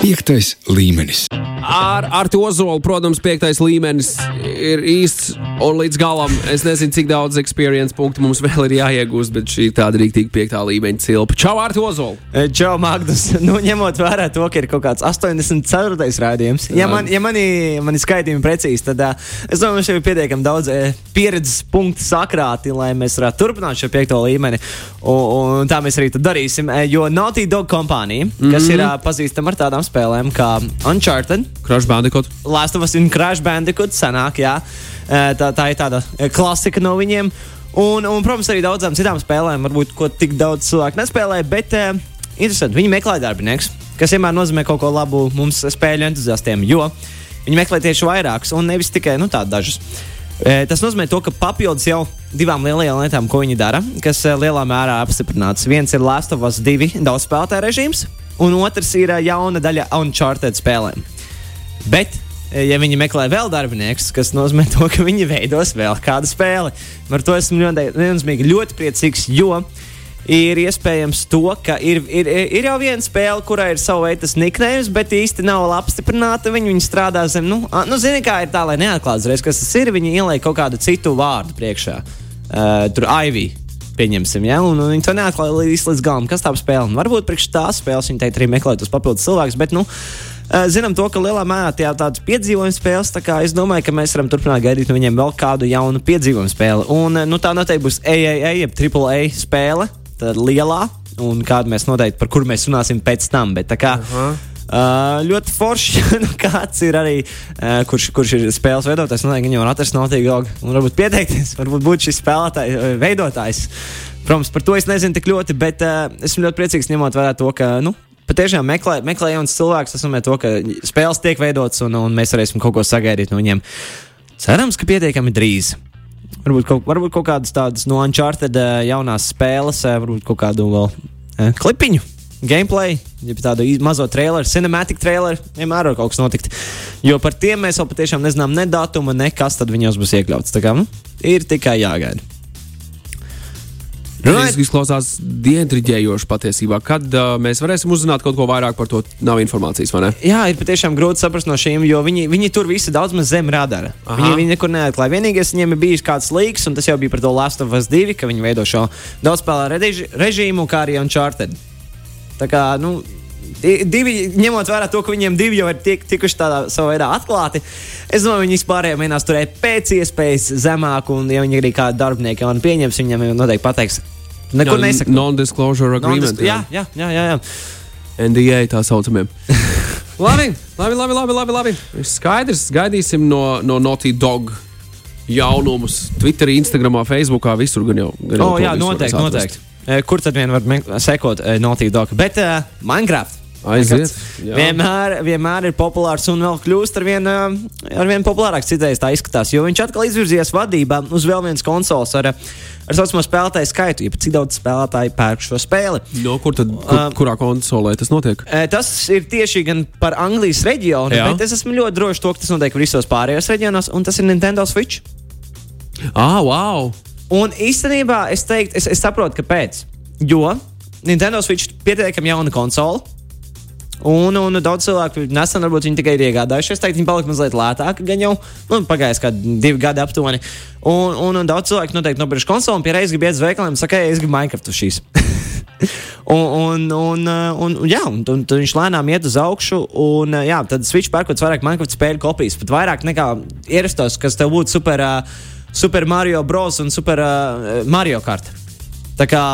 Piektais līmenis. Ar, ar to ozolu, protams, piektais līmenis ir īsts. Un līdz galam es nezinu, cik daudz experience punktu mums vēl ir jāiegūst, bet šī ir tāda rīktīva piektā līmeņa cilpa. Čau, ar to ozolu! Čau, Magnus. Nu, ņemot vērā to, ka ir kaut kāds 84. rādījums, ja, man, ja mani, mani skaitījumi precīzi, tad uh, es domāju, ka šeit ir pietiekami daudz uh, pieredzes punktu sakrāti, lai mēs varētu turpināt šo piekto līmeni. Un, un tā mēs arī darīsim. Jo Naughty Dog kompānija, kas mm -hmm. ir uh, pazīstama ar tādām spēlēm kā Uncharted, Crash Bandicoot, Last of Us un Crash Bandicoot, senāk, jā. Tā, tā ir tāda klasika no viņiem. Un, un, protams, arī daudzām citām spēlēm, varbūt ko tik daudz cilvēku nespēlē, bet uh, interesanti, viņi meklē darbinieks, kas vienmēr nozīmē kaut ko labu mums spēļu entuziastiem, jo viņi meklē tieši vairākus un nevis tikai nu, dažus. E, tas nozīmē, to, ka papildus jau divām lielajām lietām, ko viņi dara, kas e, lielā mērā apstiprināts. Viens ir Last of Us 2 daudz spēlētāju režīms, un otrs ir jauna daļa Uncharted spēlēm. Bet ja viņi meklē vēl darbiniekus, kas nozīmē to, ka viņi veidos vēl kādu spēli. Par to esmu ļoti, ļoti priecīgs, jo ir iespējams to, ka ir, ir, ir jau viena spēle, kurai ir sava veida niknējums, bet īsti nav apstiprināta. Viņi, viņi strādā zem, nu, nu zini, kā ir tā, lai neatklātu uzreiz, kas tas ir. Viņi ieliek kaut kādu citu vārdu priekšā. Uh, tur Ivy. Pieņemsim, ja, un, un viņi to neatklāja līdz, līdz galam. Kas tā spēle? Un varbūt priekš tās spēles viņi teikt arī meklēt tos papildus cilvēkus, bet, nu, uh, Eh, zinām to, ka lielā mērā tie ir tādas piedzīvojuma spēles. Tā es domāju, ka mēs varam turpināt gaidīt no viņiem vēl kādu jaunu piedzīvojumu spēli. Un, eh, nu, tā noteikti būs AAA, jeb AAA spēle, tā lielā, un kādu mēs noteikti par kuru mēs runāsim pēc tam. Bet, kā, uh -huh. Uh, ļoti forši. nu, kāds ir arī, uh, kurš, kurš ir spēles veidotājs, noteikti viņam var atrast Naughty Dog un varbūt pieteikties, varbūt būt šis spēlētājs, veidotājs. Protams, par to es nezinu tik ļoti, bet uh, esmu ļoti priecīgs ņemot vērā to, ka nu, patiešām meklē, meklē jauns cilvēks. Tas nozīmē to, ka spēles tiek veidotas un, un mēs varēsim kaut ko sagaidīt no viņiem. Cerams, ka pietiekami drīz. Varbūt kaut, varbūt kaut kādas tādas no Uncharted eh, jaunās spēles, eh, varbūt kaut kādu vēl eh, klipiņu. Gameplay, ja tādu mazo traileru, cinematic traileru, vienmēr var kaut kas notikt. Jo par tiem mēs vēl patiešām nezinām ne datumu, ne kas tad viņos būs iekļauts. Tā kā nu, ir tikai jāgaida. Tas izklausās dientriģējoši patiesībā. Kad uh, mēs varēsim uzzināt kaut ko vairāk par to, nav informācijas, vai ne? Jā, ir patiešām grūti saprast no šīm, jo viņi, viņi tur visi daudz maz zem radara. Aha. Viņi, viņi nekur neatklāja. Vienīgais viņiem ir bijis kāds līks, un tas jau bija par to Last of Us 2, ka viņi veido šo daudzspēlētāju režīmu, kā arī Uncharted. Tā kā, nu, divi, ņemot vērā to, ka viņiem divi jau ir tiek, tikuši tādā savā veidā atklāti, es domāju, viņi vispār mēģinās turēt pēc iespējas zemāk, un, ja viņi arī kādu darbinieku jau pieņems, viņiem noteikti pateiks, nekur nesaka. Non-disclosure agreement. Non jā, jā, jā. jā, jā. NDA tā saucamiem. labi, labi, labi, labi, labi, labi. Skaidrs, gaidīsim no, no Naughty Dog jaunumus Twitterī, Instagramā, Facebookā, visur gan jau. Gan jau oh, jā, noteikti, noteikti. Kur tad vien var sekot Naughty Dog? Bet uh, Minecraft. Aiziet. Vienmēr, vienmēr ir populārs un vēl kļūst ar vien, ar vien populārāks. Citreiz tā izskatās, jo viņš atkal izvirzījies vadībā uz vēl vienas konsoles ar, ar saucamo spēlētāju skaitu, ja cik daudz spēlētāju pērk šo spēli. No, kur tad, kur, um, kurā konsolē tas notiek? Tas ir tieši gan par Anglijas reģionu, Jā. bet es esmu ļoti drošs to, ka tas notiek visos pārējos reģionos, un tas ir Nintendo Switch. Ah, wow! Un īstenībā es teiktu, es, es saprotu, kāpēc. Jo Nintendo Switch ir pietiekami jauna konsole. Un, un daudz cilvēku nesen varbūt viņi tikai ir iegādājušies. Es teiktu, viņi palika mazliet lētāki, gan jau nu, pagājis kādi divi gadi aptuveni. Un, un, un daudz cilvēku noteikti nopirks konsoli un pierādījis, grib iet uz veikaliem saka, es gribu Minecraft uz šīs. un, un, un, un, jā, un, un, un viņš lēnām iet uz augšu. Un, jā, tad Switch pērkot vairāk Minecraft spēļu kopijas, pat vairāk nekā ierastos, kas tev būtu super, uh, super Mario Bros. un super uh, Mario Kart. Tā kā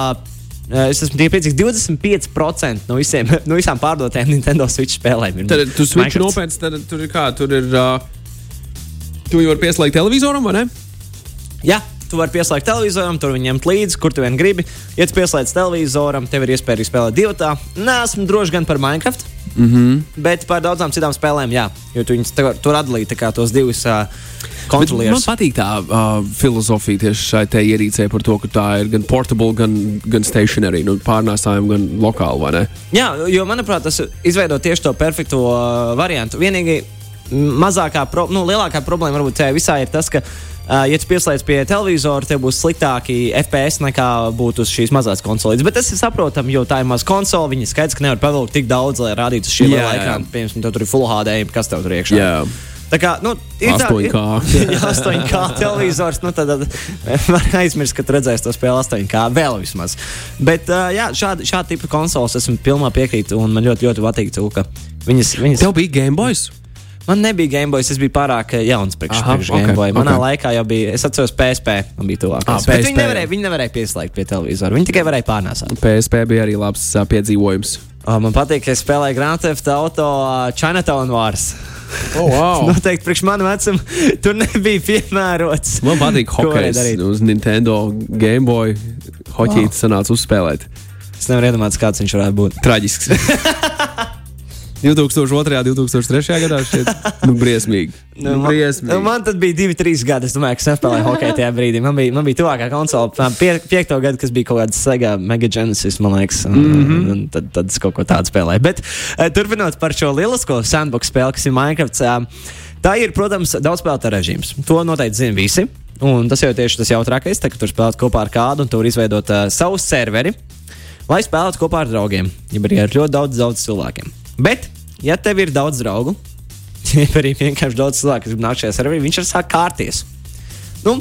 Es esmu tikai priecīgs, 25% no, visiem, no visām pārdotām Nintendo Switch spēlēm. Ir tad tu switch nopietni, tad tur ir kā, tur ir. Uh, tu jau vari pieslēgt televizoram, vai ne? Jā, tu vari pieslēgt televizoram, tur viņam līdzi, kur tu vien gribi. Ja tu pieslēdz televizoram, tev ir iespēja arī spēlēt divu tā. Nē, esmu droši gan par Minecraft. Mm -hmm. Bet par daudzām citām spēlēm, jā, jo tu viņus tur atdalīji tos divus. Uh, Man patīk tā uh, filozofija tieši šai te ierīcē par to, ka tā ir gan portable, gan, gan stationary, nu, pārnēsājuma, gan lokāla. Jā, jo manuprāt, tas izveido tieši to perfekto uh, variantu. Vienīgi mazākā, pro, nu, lielākā problēma varbūt tajā visā ir tas, ka ja tu pieslēdz pie televizora, tev būs sliktāki FPS nekā būtu uz šīs mazās konsoles. Bet tas ir saprotami, jo tā ir maza konsole. Viņa skaidrs, ka nevar pavilkt tik daudz, lai rādītu uz šī ekrāna. Piemēram, tur ir Full HD, kas tev tur iekšā. Jā. Tā kā, nu, ir tā, 8K. ir- Jā, 8K televizors. Nu, tad, tad var aizmirst, ka tu redzēsi to spēli 8K vēl vismaz. Bet uh, jā, šāda, šāda tipa konsoles esmu pilnībā piekrītu, un man ļoti, ļoti patīk, viņas. viņas Tev bija Game Boys? Man nebija Game Boy, es biju pārāk eh, jauns priekš, Aha, priekš ok, Game Boy. Manā ok. laikā jau bija, es atceros, PSP bija tuvākais. Ah. Viņi nevarēja, viņi nevarēja pieslēgt pie televizora, viņi tikai varēja pārnēsāt. PSP bija arī labs uh, piedzīvojums. Oh, man patīk, ka es spēlēju Grand Theft Auto uh, Chinatown Wars. Oh, wow. Noteikti priekš manu vecumu tur nebija piemērots. Man patīk hokejs. Uz Nintendo Game Boy hoķīti wow. sanāca uzspēlēt. Es nevaru iedomāties, kāds viņš varētu būt. Traģisks. 2002. un 2003. gadā šķiet, nu, briesmīgi. Nu, man, briesmīgi. man tad bija divi, trīs gadi. Es domāju, ka es nespēlēju hokeju tajā brīdī. Man bija, man bija tuvākā konsole, pie, piekto gadu, kas bija kaut kāds Sega Mega Genesis, man liekas. Un, mm. -hmm. un tad, tad es kaut ko tādu spēlēju. Bet uh, turpinot par šo lielisko sandbox spēli, kas ir Minecraft. Uh, Tā ir, protams, daudzspēlētāju režīms. To noteikti zina visi. Un tas jau tieši tas jautrākais, tā, ka tur spēlēt kopā ar kādu un tur izveidot uh, savu serveri, lai spēlētu kopā ar draugiem. Ja arī ar ļoti daudz, daudz cilvēkiem. Bet, ja tev ir daudz draugu, ja arī vienkārši daudz cilvēku, kas nākt šajā serverī, viņš var sākt kārties. Nu,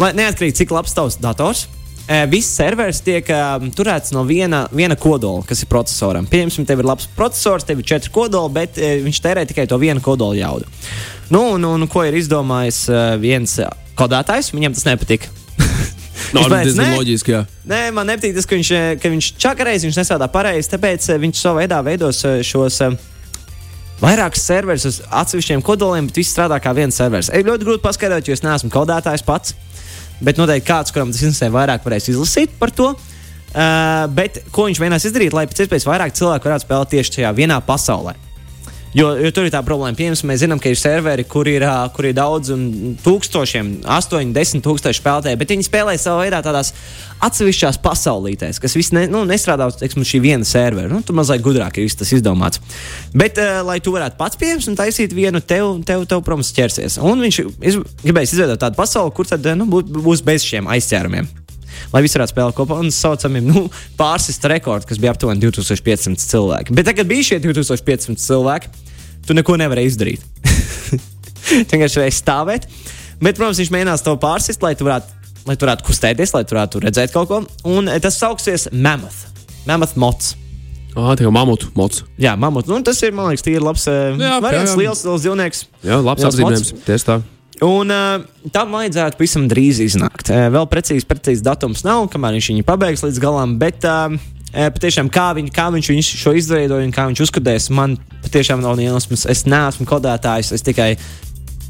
lai neatkarīgi cik labs tavs dators. eh, Viss serveris tiek um, turēts no viena, viena kodola, kas ir procesoram. Pieņemsim, tev ir labs processors, tev ir četri kodoli, bet uh, viņš tērē tikai to vienu kodola jaudu. Nu, un, un ko ir izdomājis uh, viens kodētājs, viņam tas nepatika. No, Viņš teica, diezgan "Nē, loģiski, jā. Nē, man nepatīk tas, ka viņš, eh, ka viņš čakareiz, viņš nestrādā pareizi, tāpēc eh, viņš savā veidā veidos eh, šos. Vairākus serverus uz atsevišķiem kodoliem, bet viss strādā kā viens serveris. Ir ļoti grūti paskaidrot, jo es neesmu kodētājs pats. Bet noteikti kāds, kuram tas interesē, vairāk varēs izlasīt par to. Uh, bet ko viņš mēģinās izdarīt, lai pēc iespējas vairāk cilvēku varētu spēlēt tieši šajā vienā pasaulē? Jo, jo tur ir tā problēma, piemēram, mēs zinām, ka ir serveri, kur ir, kur ir daudz, un tūkstošiem, astoņi, desmit tūkstoši spēlētāji, bet viņi spēlē savā veidā tādās atsevišķās pasaulītēs, kas viss ne, nu, nestrādā uz teiksim, šī viena servera. Nu, tur mazliet gudrāk ir tas izdomāts. Bet, uh, lai tu varētu pats pieņemt un taisīt vienu, tev, tev, tev protams, ķersies. Un viņš iz, gribēs izveidot tādu pasauli, kur tad nu, būs, bez šiem aizķērumiem lai visi varētu spēlēt kopā. Un saucamiem nu, pārsist rekordu, kas bija aptuveni 2500 cilvēki. Bet tagad bija šie 2500 cilvēki, tu neko nevarēji izdarīt. vienkārši varēji stāvēt. Bet, protams, viņš mēģinās to pārsist, lai tu varētu, lai tu varētu kustēties, lai tu varētu redzēt kaut ko. Un eh, tas sauksies Mammoth. Mammoth mods. Ah, tā jau mamutu mots. Jā, mamut. Nu, tas ir, man liekas, tīri labs. Jā, Jā, variants, jā, jā. liels, liels dzīvnieks. Jā, labs apzīmējums. Tieši tā. Un uh, tam vajadzētu pavisam drīz iznākt. Uh, vēl precīzi, precīzi datums nav, kamēr viņš viņu pabeigs līdz galam. Bet uh, patiešām, kā, viņ, kā viņš viņu šo izveidoja un kā viņš uzskatīs, man patiešām nav nejausmas. Es neesmu kodētājs, es tikai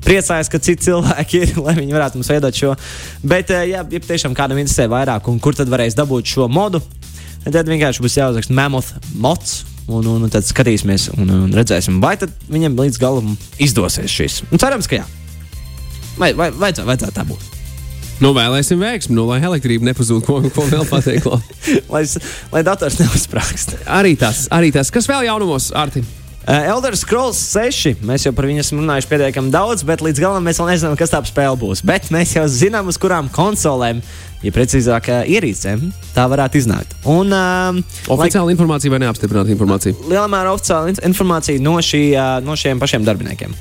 priecājos, ka citi cilvēki ir, lai viņi varētu mums veidot šo. Bet, uh, jā, ja patiešām kādam interesē vairāk, un kur tad varēs dabūt šo modu, tad vienkārši būs jāuzraksta Mammoth mods. Un, un, un tad skatīsimies, un, un redzēsim, vai viņam līdz galam izdosies šis. Un cerams, ka jā. Vai, vai vajadzētu, vajadzētu tā būt? Nu, vēlēsim veiksmi, nu, lai elektrība nepazūd. Ko, ko vēl pateikt? Lai, lai dators neuzsprāgst. arī tas, arī tas. Kas vēl jaunumos, Arti? Uh, Elder Scrolls 6. Mēs jau par viņu esam runājuši pietiekami daudz, bet līdz galam mēs vēl nezinām, kas tā spēle būs. Bet mēs jau zinām, uz kurām konsolēm, ja precīzāk, ā, ierīcēm tā varētu iznākt. Un, uh, Oficiāla lai... informācija vai neapstiprināta informācija? lielā mērā oficiāla in- informācija no, šī, ā, no šiem pašiem darbiniekiem.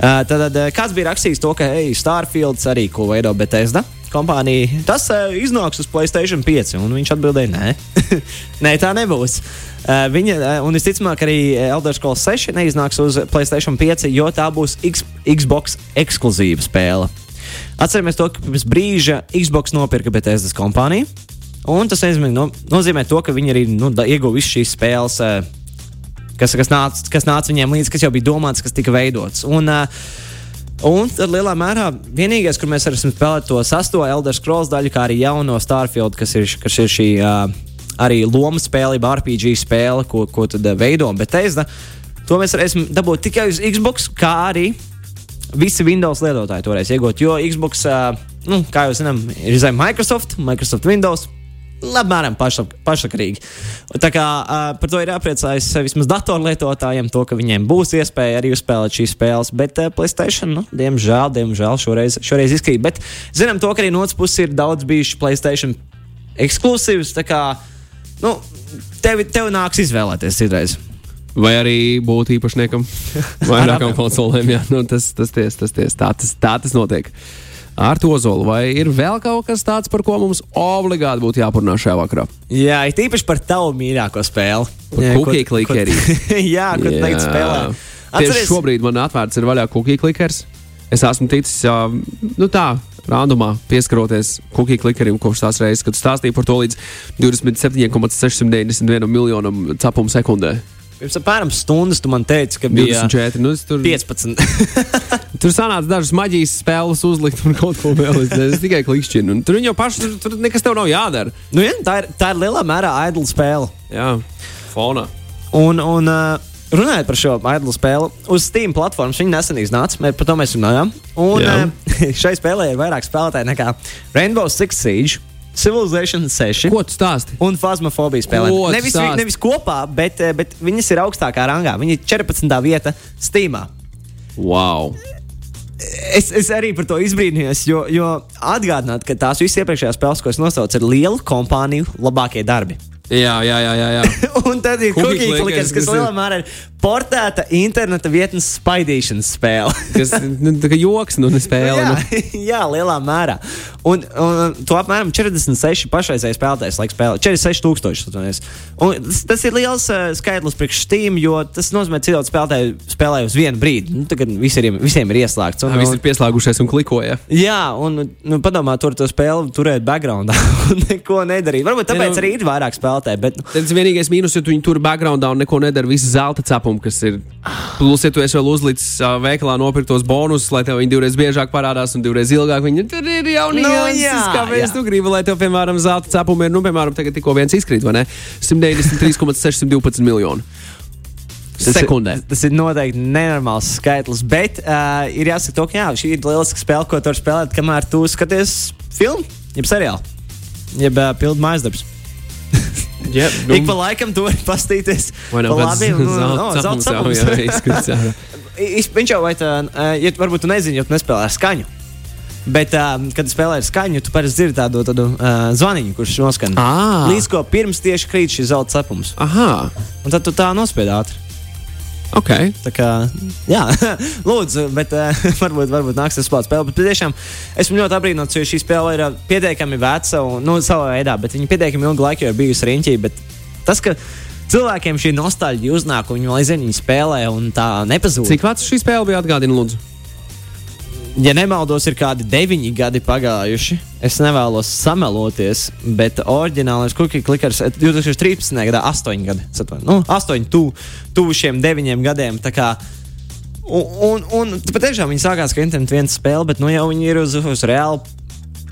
Uh, tad, ā, kāds bija rakstījis to, ka hey, Starfields arī ko veido Bethesda kompānija, tas uh, iznāks uz Playstation 5. Un viņš atbildēja, nē, nē tā nebūs. Uh, viņa, uh, un visticamāk, arī Elder Scrolls 6 neiznāks uz Playstation 5, jo tā būs X, Xbox ekskluzīva spēle. Atcerieties to, ka pirms brīža Xbox nopirka Bethesdas kompāniju. Un tas nozīmē, no, nozīmē to, ka viņi arī nu, ieguva visas šīs spēles, eh, kas, kas, nāca, kas nāca viņiem līdzi, kas jau bija domāts, kas tika veidots. Un, eh, un tad lielā mērā vienīgais, kur mēs varam spēlēt to sasto Elder Scrolls daļu, kā arī jauno Starfield, kas ir, kas ir šī uh, arī loma spēle, RPG spēle, ko, ko tad uh, veido Bethesda. To mēs varēsim dabūt tikai uz Xbox, kā arī visi Windows lietotāji to varēs iegūt. Jo Xbox, uh, nu, kā jau zinām, ir zem Microsoft, Microsoft Windows. Apmēram pašlab, pašsakarīgi. Tā kā uh, par to ir jāpriecājas vismaz datorlietotājiem, to, ka viņiem būs iespēja arī uzspēlēt šīs spēles. Bet uh, Playstation, nu, diemžēl, diemžēl šoreiz, šoreiz izkrīt. Bet zinām to, ka arī no otras puses ir daudz bijuši Playstation ekskluzīvs. Tā kā nu, tev, tev nāks izvēlēties citreiz. Vai arī būt īpašniekam vairākām konsolēm. Jā, nu, tas, tas, ties, tas, ties, tā, tas, tā tas notiek. Ar to zolu, vai ir vēl kaut kas tāds, par ko mums obligāti būtu jāparunā šajā vakarā? Jā, it īpaši par tavu mīļāko spēli. Cookie clickerī. jā, kur tu tagad spēlē. Atceries... Tieši šobrīd man atvērts ir vaļā cookie clickers. Es esmu ticis, nu tā, randumā pieskaroties cookie clickerim kopš tās reizes, kad stāstīju par to līdz 27,691 miljonam capumu sekundē. Pirms apmēram stundas tu man teici, ka bija 24. Nu, tur, 15. tur sanāca dažas maģijas spēles uzlikt un kaut ko vēl. Es tikai klikšķinu. Tur jau paši, tur, tur nekas tev nav jādara. Nu, jā, tā, ir, tā ir lielā mērā idle spēle. Jā, fona. Un, un uh, runājot par šo idle spēli, uz Steam platformas viņa nesen iznāca. Par to mēs runājām. Un jā. šai spēlē ir vairāk spēlētāji nekā Rainbow Six Siege. Civilization 6. Ko tu stāsti? Un Fasmofobija spēlē. Nevis, stāsti? nevis kopā, bet, eh, bet viņas ir augstākā rangā. Viņa ir 14. vieta Steamā. Wow! Es, es arī par to izbrīnījos, jo, jo atgādināt, ka tās visas iepriekšējās spēles, ko es nosaucu, ir lielu kompāniju labākie darbi. Jā, jā, jā. jā, jā. un tad ir cookie clickers, kas lielā mērā ir portēta interneta vietnes spaidīšanas spēle. kas nu, tā kā joks, nu, ne spēle. jā, nu. jā, lielā mērā. Un, un to apmēram 46 pašreizēji spēlētājs laik spēlē. 46 tūkstoši. Tas, tas ir liels uh, skaitlis priekš Steam, jo tas nozīmē, ka cilvēki spēlētāji spēlē uz vienu brīdi. Nu, tagad visiem, visiem ir ieslēgts. Un, Visi ir pieslēgušies un klikoja. Jā, un nu, padomā, tur to spēli turēt backgroundā un neko nedarīt. Varbūt tāpēc ja, nu, arī ir vairāk spēlētāji. Bet... Tas ir vienīgais mīnus, ja tu viņu tur backgroundā un neko nedara. Visi zelta cepumi, kas ir. Plus, ja tu esi vēl uzlicis uh, veikalā nopirktos bonusus, lai tev viņi divreiz biežāk parādās un divreiz ilgāk, viņi tur ir jau no, jā, kāpēc tu gribi, lai tev, piemēram, zelta cepumi ir, nu, piemēram, tagad tikko viens izkrīt, vai ne? 193,612 miljoni. Tas sekundē. Ir, tas ir noteikti nenormāls skaitlis, bet uh, ir jāsaka, to, ka jā, šī ir lieliska spēle, ko tu vari spēlēt, kamēr tu skaties filmu, jeb seriālu, jeb uh, pildu mājas darbus. Yep, nu, Ik pa laikam to var pastīties. Vai nav labi? Zelta sapums. Jā, izskats, jā. Viņš jau vai tā, ja varbūt tu nezini, jo tu nespēlē ar skaņu. Bet, uh, kad spēlē ar skaņu, tu parasti dzirdi tādu, tādu uh, zvaniņu, kurš noskan. À. Līdz ko pirms tieši krīt šis zelta sapums. Aha. Un tad tu tā nospied ātri. Okay. Tā kā, jā, lūdzu, bet uh, varbūt, varbūt nāks tas pats spēle. Bet tiešām esmu ļoti apbrīnots, jo šī spēle ir pietiekami veca un, nu, savā veidā, bet viņa pietiekami ilgu laiku jau ir bijusi riņķī. Bet tas, ka cilvēkiem šī nostalģija uznāk, un viņi aizvien viņa spēlē un tā nepazūd. Cik vecs šī spēle bija atgādina, lūdzu? Ja nemaldos, ir kādi deviņi gadi pagājuši. Es nevēlos sameloties, bet oriģinālais cookie clickers 2013. gadā, 8 gadi. Nu, 8, tuvu tu šiem 9 gadiem. Un, un, un patiešām viņi sākās kā internetu viens spēle, bet nu jau viņi ir uz, uz reāli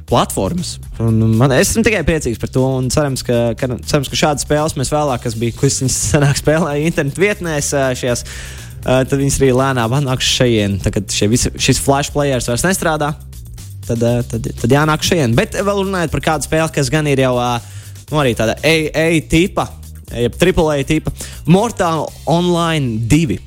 platformas. Un man, es esmu tikai priecīgs par to. Cerams, ka, ka, cerams, ka šādas spēles mēs vēlāk, kas bija, kas viņas senāk spēlēja internetu vietnēs, šajās Uh, tad viņas arī lēnām nāk šeit. Tagad visi, šis flash players vairs nestrādā. Tad, uh, tad, tad jānāk šeit. Bet vēl runājot par kādu spēli, kas gan ir jau uh, nu, tāda AA tipa, jeb AAA tipa, Mortal Online 2.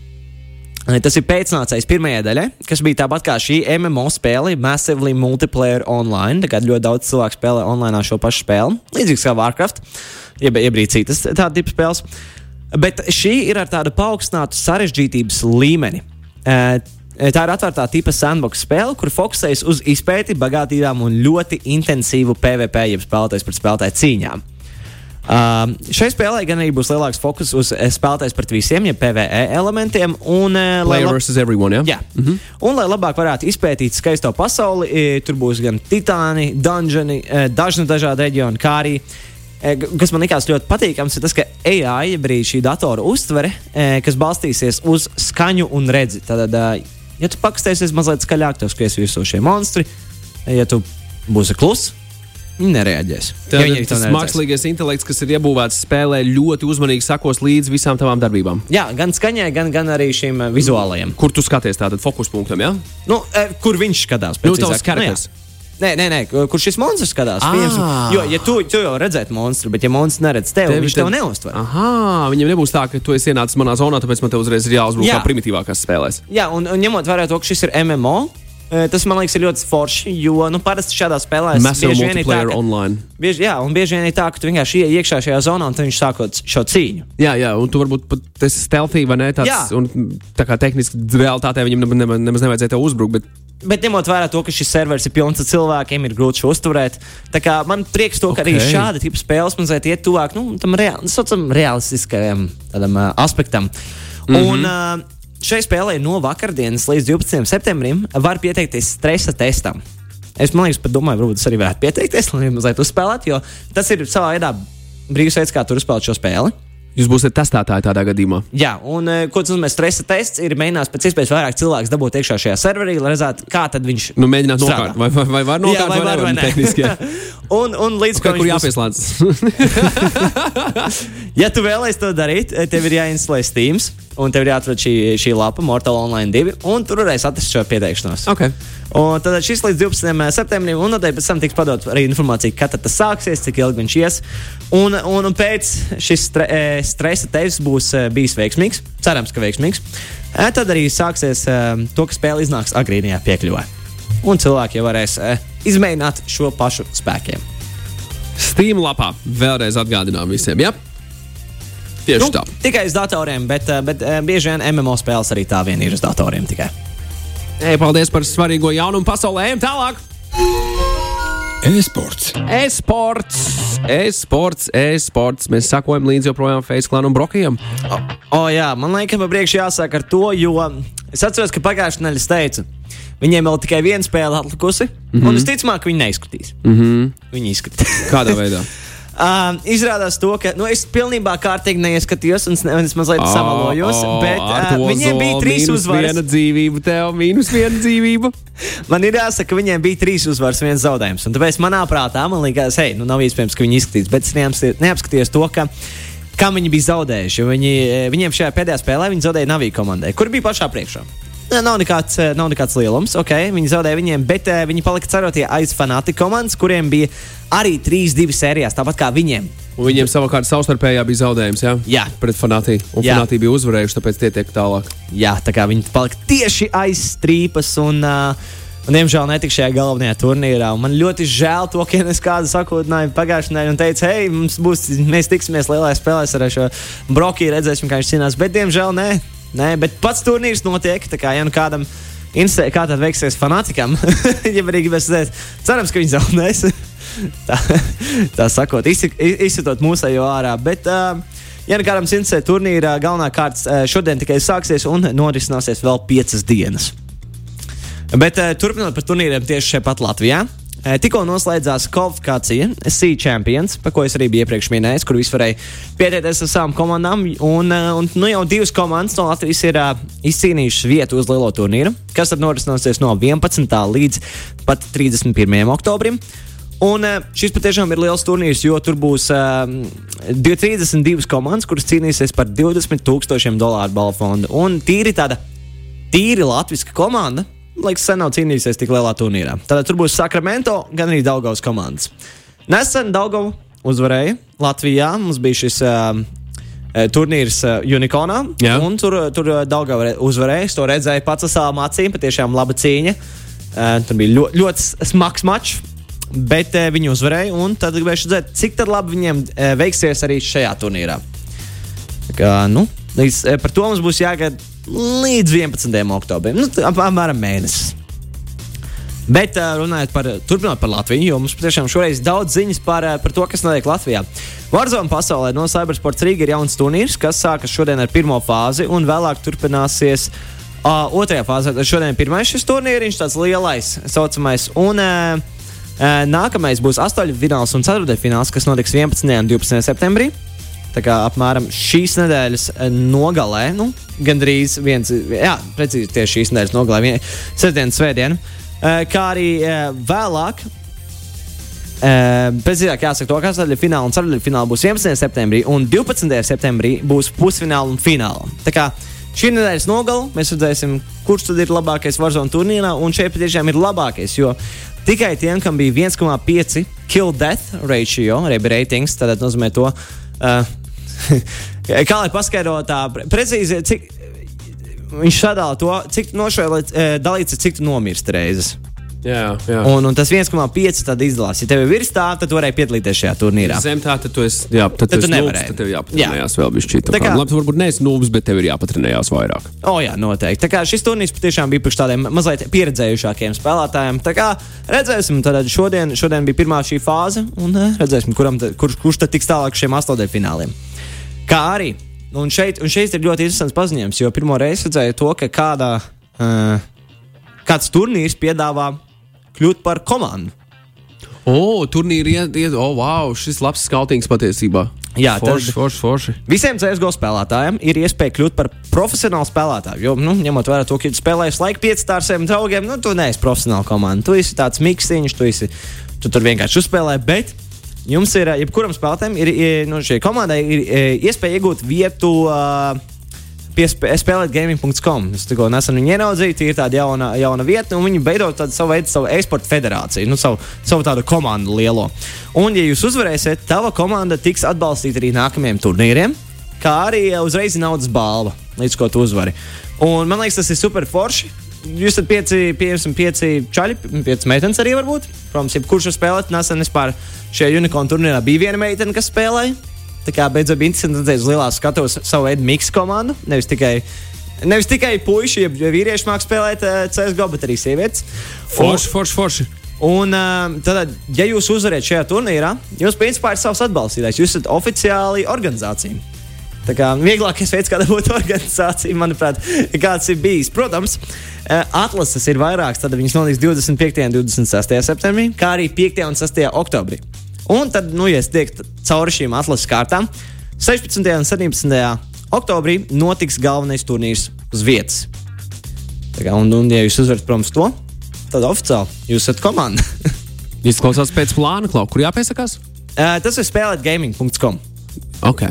Tas ir pēcnācējs pirmajai daļai, kas bija tāpat kā šī MMO spēle, Massively Multiplayer Online. Tagad ļoti daudz cilvēku spēlē online šo pašu spēli, līdzīgs kā Warcraft, jeb, jeb arī citas tādas tipas spēles. Uh, Bet šī ir ar tādu paaugstinātu sarežģītības līmeni. Tā ir atvērtā tipa sandbox spēle, kur fokusējas uz izpēti, bagātībām un ļoti intensīvu PvP, jeb spēlētājs pret spēlētāju cīņām. Uh, šai spēlē gan arī būs lielāks fokus uz spēlētājs pret visiem, ja PvE elementiem. Un, uh, lai, lab... everyone, ja? jā. Mm -hmm. un, lai labāk varētu izpētīt skaisto pasauli, tur būs gan titāni, dungeoni, dažni dažādi reģioni, kā arī uh, kas man likās ļoti patīkams, ir tas, ka AI, arī šī datora uztvere, e, kas balstīsies uz skaņu un redzi. Tad, e, ja tu pakustēsies mazliet skaļāk, tev skaties visu šie monstri, ja tu būsi kluss. Viņi nereaģēs. Tad, ja tas mākslīgais intelekts, kas ir iebūvēts spēlē, ļoti uzmanīgi sakos līdzi visām tavām darbībām. Jā, gan skaņai, gan, gan arī šīm vizuālajiem. Kur tu skaties, tātad fokus punktam? Ja? Nu, kur viņš skatās? Nu, tavs karakteris. Nu, Nē, nē, nē, kur šis monstrs skatās. Ah. Piemēram, jo, ja tu, tu jau redzētu monstru, bet ja monstrs neredz tevi, Tevi viņš tad- tev neuztver. Aha, viņam nebūs tā, ka tu esi ienācis manā zonā, tāpēc man te uzreiz ir jāuzbruk Jā. kā primitīvākās spēlēs. Jā, un, un ņemot vērā to, ka šis ir MMO, eh, tas man liekas ir ļoti forši, jo nu, parasti šādās spēlēs Massive bieži vien ir tā, ka, online. bieži, jā, un bieži vien ir tā, ka tu vienkārši ienāc iekšā šajā zonā un viņš sākot šo cīņu. Jā, jā, un tu varbūt pat esi stealthy vai ne? Tāds, Jā. un tā kā tehniski realitātē viņam nemaz, nevajadzēja tev uzbrukt. Bet, Bet ņemot vērā to, ka šis serveris ir pilns ar cilvēkiem, ir grūti šo uzturēt. Tā kā man prieks to, ka okay. arī šāda tipa spēles mazliet iet tuvāk nu, tam saucam, realistiskajam tādam, uh, aspektam. Mm -hmm. Un uh, šai spēlē no vakardienas līdz 12. septembrim var pieteikties stresa testam. Es domāju, ka varbūt es arī varētu pieteikties, lai mazliet uzspēlētu, jo tas ir savā veidā brīvs veids, kā tur uzspēlēt šo spēli. Jūs būsiet testētāji tādā gadījumā. Jā, un uh, ko tas nozīmē? Stresa tests ir mēģinājums pēc iespējas vairāk cilvēku dabūt iekšā šajā serverī, lai redzētu, kā tad viņš Nu, mēģināt strādā. nokārt. Vai, vai, vai var Jā, nokārt, vai var vai nē. Tehniski, jā. un, un līdz ko kur viņš būs- jāpieslēdz? Ja tu vēlēsies to darīt, eh, tev ir jāinstalē Steam, un tev ir jāatrod šī, šī lapa, Mortal Online 2, un tur varēs atrast šo pieteikšanos. okay. Un tad šis līdz 12. septembrim, un tad pēc tam tiks padot arī informācija, kad tad tas sāksies, cik ilgi viņš ies. Un, un, un pēc šis stre, eh, stresa tests būs eh, bijis veiksmīgs, cerams, ka veiksmīgs. Eh, Tad arī sāksies eh, to, ka spēle iznāks agrīnijā piekļuvē. Un cilvēki jau varēs eh, izmēģināt šo pašu spēkiem. Steam lapā vēlreiz atgādinām visiem. Jā, tieši nu, tā. tikai uz datoriem, bet, eh, bet eh, bieži vien MMO spēles arī tā vien ir uz datoriem tikai. Ei, paldies par svarīgo jaunumu pasaulē. Ejam tālāk! E-sports. E-sports, e-sports, e-sports. Mēs sakojam līdzi joprojām Faceklānam un Brokijam. O, o, jā, man liekas, pa priekšu jāsāk ar to, jo es atceros, ka pagājušajā nedēļā es teicu, viņiem vēl tikai viena spēle atlikusi, mm -hmm. un visticamāk, viņi neizskatīs. Mm -hmm. Viņi izskatīs. Kādā veidā? Um, izrādās to, ka nu, es pilnībā kārtīgi neieskatījos un, un es mazliet samalojos. bet uh, viņiem bija trīs uzvaras. Viena dzīvība, tev mīnus viena dzīvība. Man ir jāsaka, ka viņiem bija trīs uzvaras, viens zaudējums. Un tāpēc manā prātā man liekas, hei, nu nav iespējams, ka viņi izskatīs. Bet es neapskatījos, to, ka. Kam viņi bija zaudējuši? Viņi, eh, viņiem šajā pēdējā spēlē viņi zaudēja Navijas komandai, kur bija pašā priekšā. Nav nekāds, eh, nav nekāds lielums, ok, viņi zaudēja viņiem, bet uh, viņi palika cerotie aiz fanāti komandas, kuriem bija arī 3-2 sērijās, tāpat kā viņiem. Un viņiem savukārt savstarpējā bija zaudējums, jā? Jā. Pret fanātiju. Un Jā. fanātija bija uzvarējuši, tāpēc tie tiek tālāk. Jā, tā kā viņi palika tieši aiz strīpas un. Uh, Un, diemžēl netika šajā galvenajā turnīrā. Un Man ļoti žēl to, ka es kādu sakotināju pagājušajā nedēļā un teicu, hei, mums būs, mēs tiksimies lielajā spēlē ar šo brokiju, redzēsim, kā viņš cīnās. Bet, diemžēl, nē, nē bet pats turnīrs notiek. Tā kā, ja nu kādam interesē, kā tad veiksies fanātikam, ja arī gribēs redzēt, cerams, ka viņi zaudēs. tā, tā sakot, izsi- izsitot mūsējo ārā. Bet, uh, Ja nu kādam interesē turnīra galvenā kārta šodien tikai sāksies un norisināsies vēl piecas dienas. Bet turpinot par turnīriem tieši šeit Latvijā. Uh, tikko noslēdzās kvalifikācija Sea Champions, par ko es arī biju iepriekš minējis, kur visi varēja pieteikties ar savām komandām. Un, uh, un nu jau divas komandas no Latvijas ir uh, izcīnījušas vietu uz lielo turnīru, kas tad norisināsies no 11. līdz pat 31. oktobrim. Un šis patiešām ir liels turnīrs, jo tur būs uh, 32 komandas, kuras cīnīsies par 20 tūkstošiem dolāru balvu fondu. Un tīri tāda tīri latviska komanda. Liekas, sen nav cīnījusies tik lielā turnīrā. Tad tur būs Sakramento, gan arī Daugavas komandas. Nesen Daugava uzvarēja Latvijā. Mums bija šis uh, turnīrs uh, Unikonā. Jā. Un tur, tur uh, Daugava uzvarēja. Es to redzēju pats ar savām acīm. Patiešām laba cīņa. Uh, tur bija ļoti, ļoti smags mačs. Bet uh, viņi uzvarēja. Un tad gribēju redzēt, cik labi viņiem uh, veiksies arī šajā turnīrā. Tā Kā, nu, līdz, eh, par to mums būs jāgaida līdz 11. oktobrim. Nu, tā ap- apmēram mēnesis. Bet runājot par, turpinot par Latviju, jo mums patiešām šoreiz daudz ziņas par, par to, kas notiek Latvijā. Warzone pasaulē no Cybersports Rīga ir jauns turnīrs, kas sākas šodien ar pirmo fāzi un vēlāk turpināsies uh, otrajā fāzē. Šodien pirmais šis turnīriņš, tāds lielais, saucamais. Un, uh, nākamais būs astoņfināls un ceturtdaļfināls, kas notiks 11. un 12. septembrī. Tā kā apmēram šīs nedēļas eh, nogalē, nu, gandrīz viens, jā, precīzi tieši šīs nedēļas nogalē, vien- sestdien, svētdien, eh, kā arī eh, vēlāk. eh, Precīzāk jāsaka, to, ka astoņdaļa fināla un ceturdaļa fināla būs 11. septembrī, un 12. septembrī būs pusfināla un fināla. Tā kā Šī nedēļas nogalē mēs redzēsim, kurš tad ir labākais Warzone turnīrā, un šeit patiešām ir labākais, jo tikai tiem, kam bija 1,5 kill death ratio, bija ratings, tad nozīmē to, uh, kā lai paskaidro tā precīzi, cik viņš sadala to, cik nošķēlēts, uh, dalīts, cik tu nomirsti reizes. Jā, jā. Un, un tas 1,5 tad izdalās. Ja tev ir virs tā, tad tu varēji piedalīties šajā turnīrā. Zem tā, tad tu esi. Jā, tad, Tad tu nūbs, tad tev jāpatrenējās vēl bišķīt. Tā kā, kā- labi, varbūt neesi nūbs, bet tev ir jāpatrenējās vairāk. O, jā, noteikti. Tā kā šis turnīrs patiešām bija priekš tādiem mazliet pieredzējušākiem spēlētājiem. Tā kā redzēsim, tad šodien, šodien bija pirmā šī fāze, un eh, redzēsim, kuram, kurš, kurš tad tiks tālāk šiem astotdaļfināliem. Kā arī, un šeit, un šeit ir ļoti interesants paziņojums, jo pirmo reizi redzēju to, ka kādā, uh, kāds turnīrs piedāvā kļūt par komandu. O, turnīri iet, iet, o, wow, šis labs skautings patiesībā. Jā, forši, forši, forši. Visiem CSGO spēlētājiem ir iespēja kļūt par profesionālu spēlētāju. Jo, nu, ņemot vērā to, ka tu spēlējies laika piecā ar saviem draugiem, nu, tu neesi profesionāla komanda. Tu esi tāds miksiņš, tu, esi, tu tur vienkārši uzspēlē. Bet jums ir, jebkuram spēlētājam, ir, ir nu, šai komandai ir eh, iespēja iegūt vietu. Uh, spēlēt gaming.com. Es tikko nesen viņu ieraudzīju, tā ir tāda jauna, jauna vieta, un viņi veido tādu savu veidu, savu e-sporta federāciju, nu, savu, savu tādu komandu lielo. Un, ja jūs uzvarēsiet, tava komanda tiks atbalstīta arī nākamajiem turnīriem, kā arī eh, uzreiz naudas balva, līdz ko tu uzvari. Un man liekas, tas ir super forši. Jūs esat pieci, pieci, pieci čaļi, pieci meitenes arī varbūt. Protams, jebkurš var spēlēt. Nesen vispār šajā unikornu turnīrā bija viena meitene, kas spēlēja. Tā kā beidzot bija interesanti redzēt uz lielās skatuves savu veidu miksu komandu. Nevis tikai, nevis tikai puiši, ja vīrieši mākslinieki spēlēt uh, CSGO, bet arī sievietes. Forši, forši, forši. Un, uh, tad, ja jūs uzvarēsiet šajā turnīrā, jums principā ir savs atbalstītājs. Jūs esat oficiāli organizācija. Tā kā vieglākais veids, kā dabūt organizāciju, manuprāt, kāds ir bijis. Protams, eh, atlases ir vairākas. Tad viņas notiks 25. un 26. septembrī, kā arī 5. un 6. oktobrī. Un tad, nu, ja es tiektu cauri šīm atlases kārtām, 16. un 17. oktobrī notiks galvenais turnīrs uz vietas. Tā kā, un, un, ja jūs uzvarat, protams, to, tad oficiāli jūs esat komanda. Izklausās pēc plāna, Klau, kur jāpiesakās? Eh, Tas ir spēlēt gaming.com. Ok.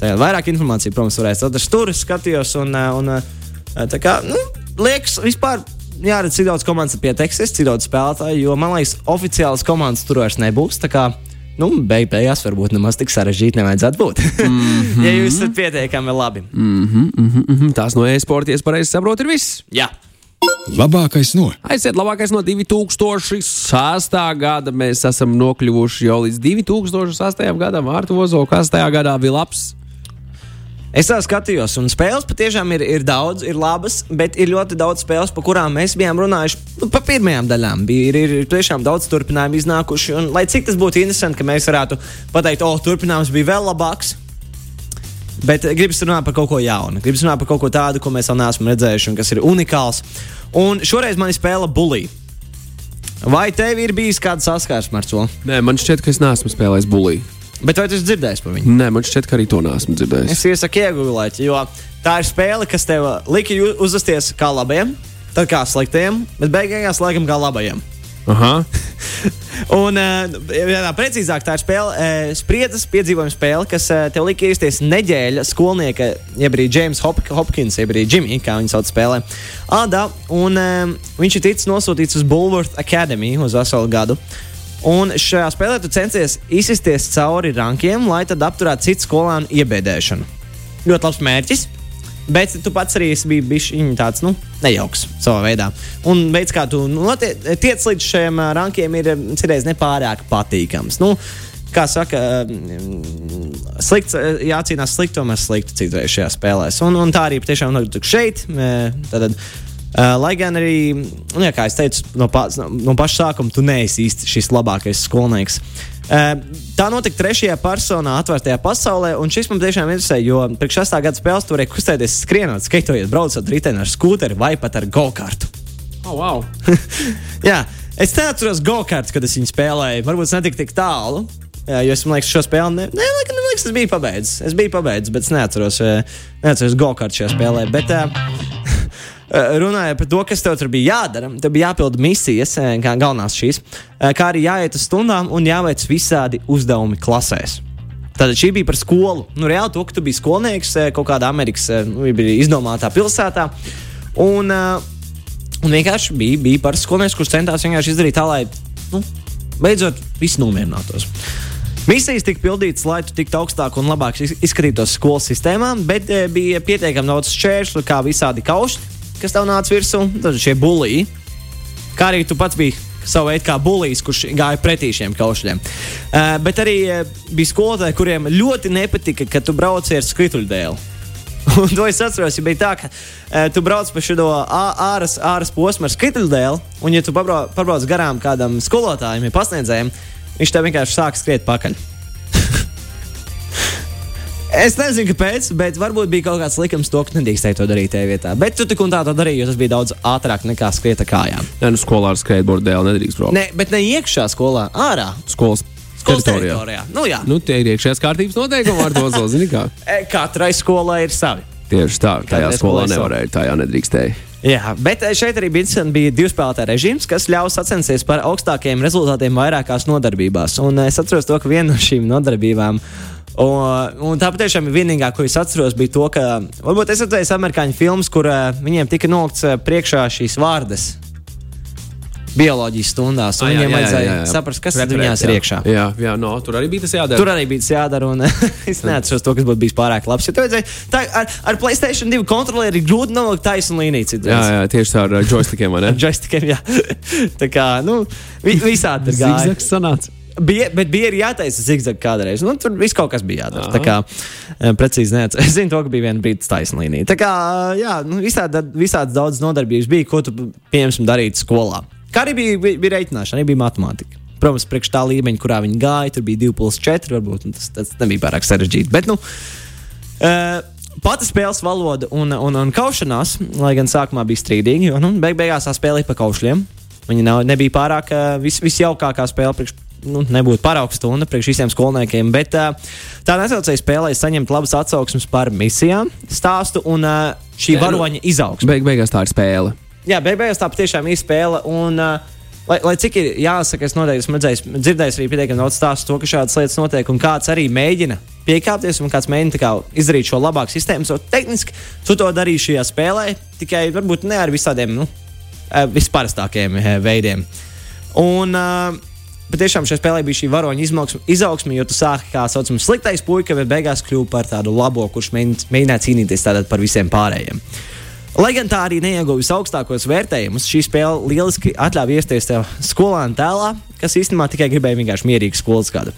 Tā vairāk informācijas, protams, varēs atrast tur, skatījos. Un, eh, un, eh, tā kā, nu, liekas, vispār jāredz, cik daudz komandas ir pieteiksies, cik daudz spēlētāju, jo man liekas, oficiālas komandas tur vairs nebūs. Tā kā, nu, beig beigās varbūt nemaz tik sarežģīti nevajadzētu būt. Mm -hmm. ja jūs esat pietiekami labi. Mm -hmm, mm -hmm, mm -hmm. Tās no e-sporta, ja es pareizi saprotu, ir viss. Jā. Labākais no Aiziet labākais no 2006. gada. Mēs esam nokļuvuši jau līdz 2008. gadam. Vārtu Ozola, kas tajā gadā bija labs? Es tā skatījos, un spēles patiešām ir, ir daudz, ir labas, bet ir ļoti daudz spēles, par kurām mēs bijām runājuši nu, pa pirmajām daļām. Bija, ir, ir, ir tiešām daudz turpinājumu iznākuši, un lai cik tas būtu interesanti, ka mēs varētu pateikt, o, turpinājums bija vēl labāks. Bet gribas runāt par kaut ko jaunu. Gribas runāt par kaut ko tādu, ko mēs vēl neesam redzējuši, un kas ir unikāls. Un šoreiz man ir spēle Bully. Vai tev ir bijis kāds saskarsme ar to? Nē, man šķiet, ka es neesmu spēlējis bulī. Bet vai tu esi dzirdējis par viņu? Nē, man šķiet, ka arī to neesmu dzirdējis. Es iesaku iegūt, jo tā ir spēle, kas tev lika ju- uzvesties kā labajam, tad kā sliktiem, bet beigās laikam kā labajam. Aha. Un, eh, ja tā precīzāk, tā ir spēle, eh, spriedzes piedzīvojuma spēle, kas tev lika ierasties nedēļa skolnieka, jeb arī James Hop Hopkins, jeb arī Jimmy, kā viņi sauc spēlē. Ādā, un eh, viņš ir ticis nosūtīts uz Bulworth Academy uz veselu gadu. Un šajā spēlē tu centies izsisties cauri rankiem, lai tad apturētu citu skolānu iebēdēšanu. Ļoti labs mērķis. Bet tu pats arī esi bijis tāds nu, nejauks savā veidā. Un veids, kā tu notie- tiec līdz šiem rankiem, ir citreiz nepārāk patīkams. Nu, kā saka, slikts, jācīnās sliktam ar sliktu citreiz šajā spēlē. Un, un tā arī patiešām notika šeit. ā, Tātad, Uh, lai gan arī, nu, jā, kā jau teicu, no, pa, no, paša sākuma tu neesi īsti šis labākais skolnieks. Uh, tā notika trešajā personā, atvērtajā pasaulē, un šis man tiešām interesē, jo pirms 6. gada spēles tur varēja kustēties, skrienot, skaitojot, braucot riteni ar skūteri vai pat ar go-kartu. Oh, wow. Jā, es neatceros go-kartu, kad es viņu spēlēju. Varbūt tas netika tik tālu. Jā, jo es domāju, ka šo spēli ne, ne, liekas, ne, liekas, es biju pabeidzis. Es biju pabeidzis, bet es neatceros, eh, neatceros go-kartu šajā spēlē. Bet, uh, runāja par to, kas tev tur bija jādara. Tev bija jāpild misijas, eh, kā galvenās šīs, eh, kā arī jāiet uz stundām un jāveic visādi uzdevumi klasēs. Tātad šī bija par skolu. Nu, reāli to, ka tu biji skolnieks eh, kaut kādā Amerikas eh, nu, izdomātā pilsētā. Un, un vienkārši bija, bija par skolnieks, kurš centās vienkārši izdarīt tā, lai nu, beidzot viss nomierinātos. Misijas tika pildītas, lai tu tiktu augstāk un labāk izskatītos skolas sistēmā, bet bija pietiekami daudz šķēršļu, kā visādi kauši, kas tev nāca virsū, tad šie bulīji. Kā arī tu pats biji savu veidu kā bulīs, kurš gāja pretī šiem kaušļiem. Uh, bet arī uh, bija skolotāji, kuriem ļoti nepatika, ka tu brauci ar skrituļdēlu. Un to es atceros, ja bija tā, ka uh, tu brauc pa šo āras, āras posmu ar skrituļdēlu, un ja tu pabrauc, garām kādam skolotājam, ja pasniedzējiem, viņš tev vienkārši sāk skriet pakaļ. Es nezinu, kāpēc, bet varbūt bija kaut kāds likums, to, ka nedrīkstēja to darīt tajā vietā. Bet tu tik un tā to darīji, jo tas bija daudz ātrāk nekā skriet ar kājām. Nē, nu skolā ar skateboardu dēļ nedrīkst braukt. Ne, bet ne iekšā skolā, ārā. Skolas Skolas teritorijā. teritorijā. Nu, jā. Nu, tie ir iekšējās kārtības noteikumi, ar to zini kā. E, Katrai skolai ir savi. Tieši tā, tajā Kādreiz skolā nevarēja, tajā nedrīkstēja. Jā, bet eh, šeit arī bija, bija divu spēlētāju režīms, kas ļauj sacensties par augstākajiem rezultātiem vairākās nodarbībās. Un eh, es atceros to, ka viena no šīm nodarbībām. Un, un tā patiešām ir vienīgā, ko es atceros, bija to, ka varbūt es redzēju amerikāņu filmas, kur uh, viņiem tika nolikts uh, priekšā šīs vārdas bioloģijas stundās. Ah, jā, viņiem vajadzēja saprast, kas Referēt, viņās ir jā. iekšā. Jā, jā no, tur arī bija tas jādara. Tur arī bija tas jādara, un es neatceros to, kas būtu bijis pārāk labs. Tev vajadzēja, tā, ar, ar Playstation 2 kontrolieri ir grūti nolikt taisnu līniju. citreiz. Jā, jā, tieši tā ar uh, joystickiem, vai ne? Ar joystickiem, jā. tā kā, nu, vi, visādi ir gājis. Zigzags sanāca. Bija, bet bija arī jātaisa zigzag kādreiz. Nu, tur viss kaut kas bija jādara. Aha. Tā kā eh, precīzi neatceros. Es zinu, to, ka bija viena brīdis taisna līnija. Tā kā, jā, nu, visādi, visādi daudz nodarbības bija, ko tu, pieņemsim, darīt skolā. Kā arī bija, bija, bija reiķināšana, arī bija matemātika. Protams, priekš tā līmeņa, kurā viņi gāja, tur bija 2 plus 4. Varbūt un tas, tas nebija pārāk sarežģīti. Bet, nu, uh, Pati spēles valoda un, un, un kaušanās, lai gan sākumā bija strīdīgi, jo nu, beig beigās tā spēlēja pa kaušļiem. Viņa nav, nebija pārāk uh, vis, visjaukākā spēle. Priekš, nu, nebūtu paraugs stunda priekš visiem skolniekiem, bet tā nesaucēja spēlē saņemt labas atsauksmes par misijām, stāstu un šī varoņa izaugsme. Beig beigās tā ir spēle. Jā, beig beigās tā patiešām ir spēle. Un, lai, lai cik ir jāsaka, es noteikti esmu redzējis, dzirdējis arī pietiekami daudz stāstu to, ka šādas lietas notiek, un kāds arī mēģina piekāpties, un kāds mēģina kā, izdarīt šo labāku sistēmu. So, tehniski tu to darīji šajā spēlē, tikai varbūt ne ar visādiem nu, visparastākajiem eh, veidiem. Un, uh, Patiešām šajā spēlē bija šī varoņa izaugsme, jo tu sāki kā saucamais sliktais puika, bet beigās kļuvi par tādu labo, kurš mēģin- mēģināja cīnīties par visiem pārējiem. Lai gan tā arī neieguva visaugstākos vērtējumus, šī spēle lieliski atļāva iesties tev skolāna tēlā, kas īstenībā tikai gribēja vienkārši mierīgu skolas gadu.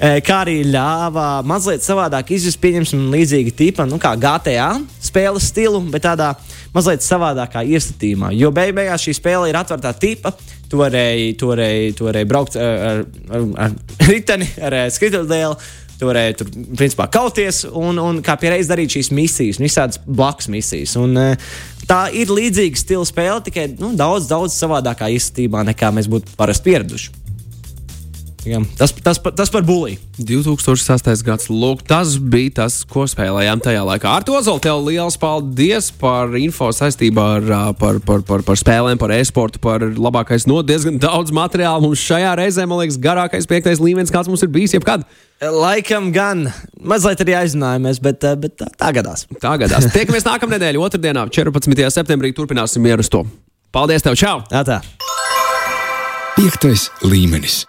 E, Kā arī ļāva mazliet savādāk izjust, pieņemsim, līdzīga tipa, nu, kā GTA spēles stilu, bet tādā mazliet savādākā iestatījumā. Jo beig beigās šī spēle ir atvērtā tipa. Varēji, tu varēji braukt ar, ar, ar, ar riteni, ar eh, skrituļdēlu. Tu varēji tur, principā, kauties un, un kā pierādīt, darīt šīs misijas, un visādas blakus misijas. Un, eh, tā ir līdzīga stila spēle, tikai nu, daudz, daudz savādākā izskatībā nekā mēs būtu parasti pieraduši. Jā, Tas, tas, par- tas par bulīju. 2008. gads, lūk, tas bija tas, ko spēlējām tajā laikā. Ar to Zolu, tev liels paldies par info saistībā ar par, par, par, par spēlēm, par e-sportu, par labākais no diezgan daudz materiālu. Mums šajā reizē, man liekas, garākais piektais līmenis, kāds mums ir bijis jebkad. Laikam gan mazliet arī aizzinājāmies, bet, bet tā, tā gadās. Tā gadās. Tiekamies nākamnedēļ, otrdienā, 14. septembrī. Turpināsim mieru uz to. Paldies, tev! Čau! Tā tā. Piektais līmenis.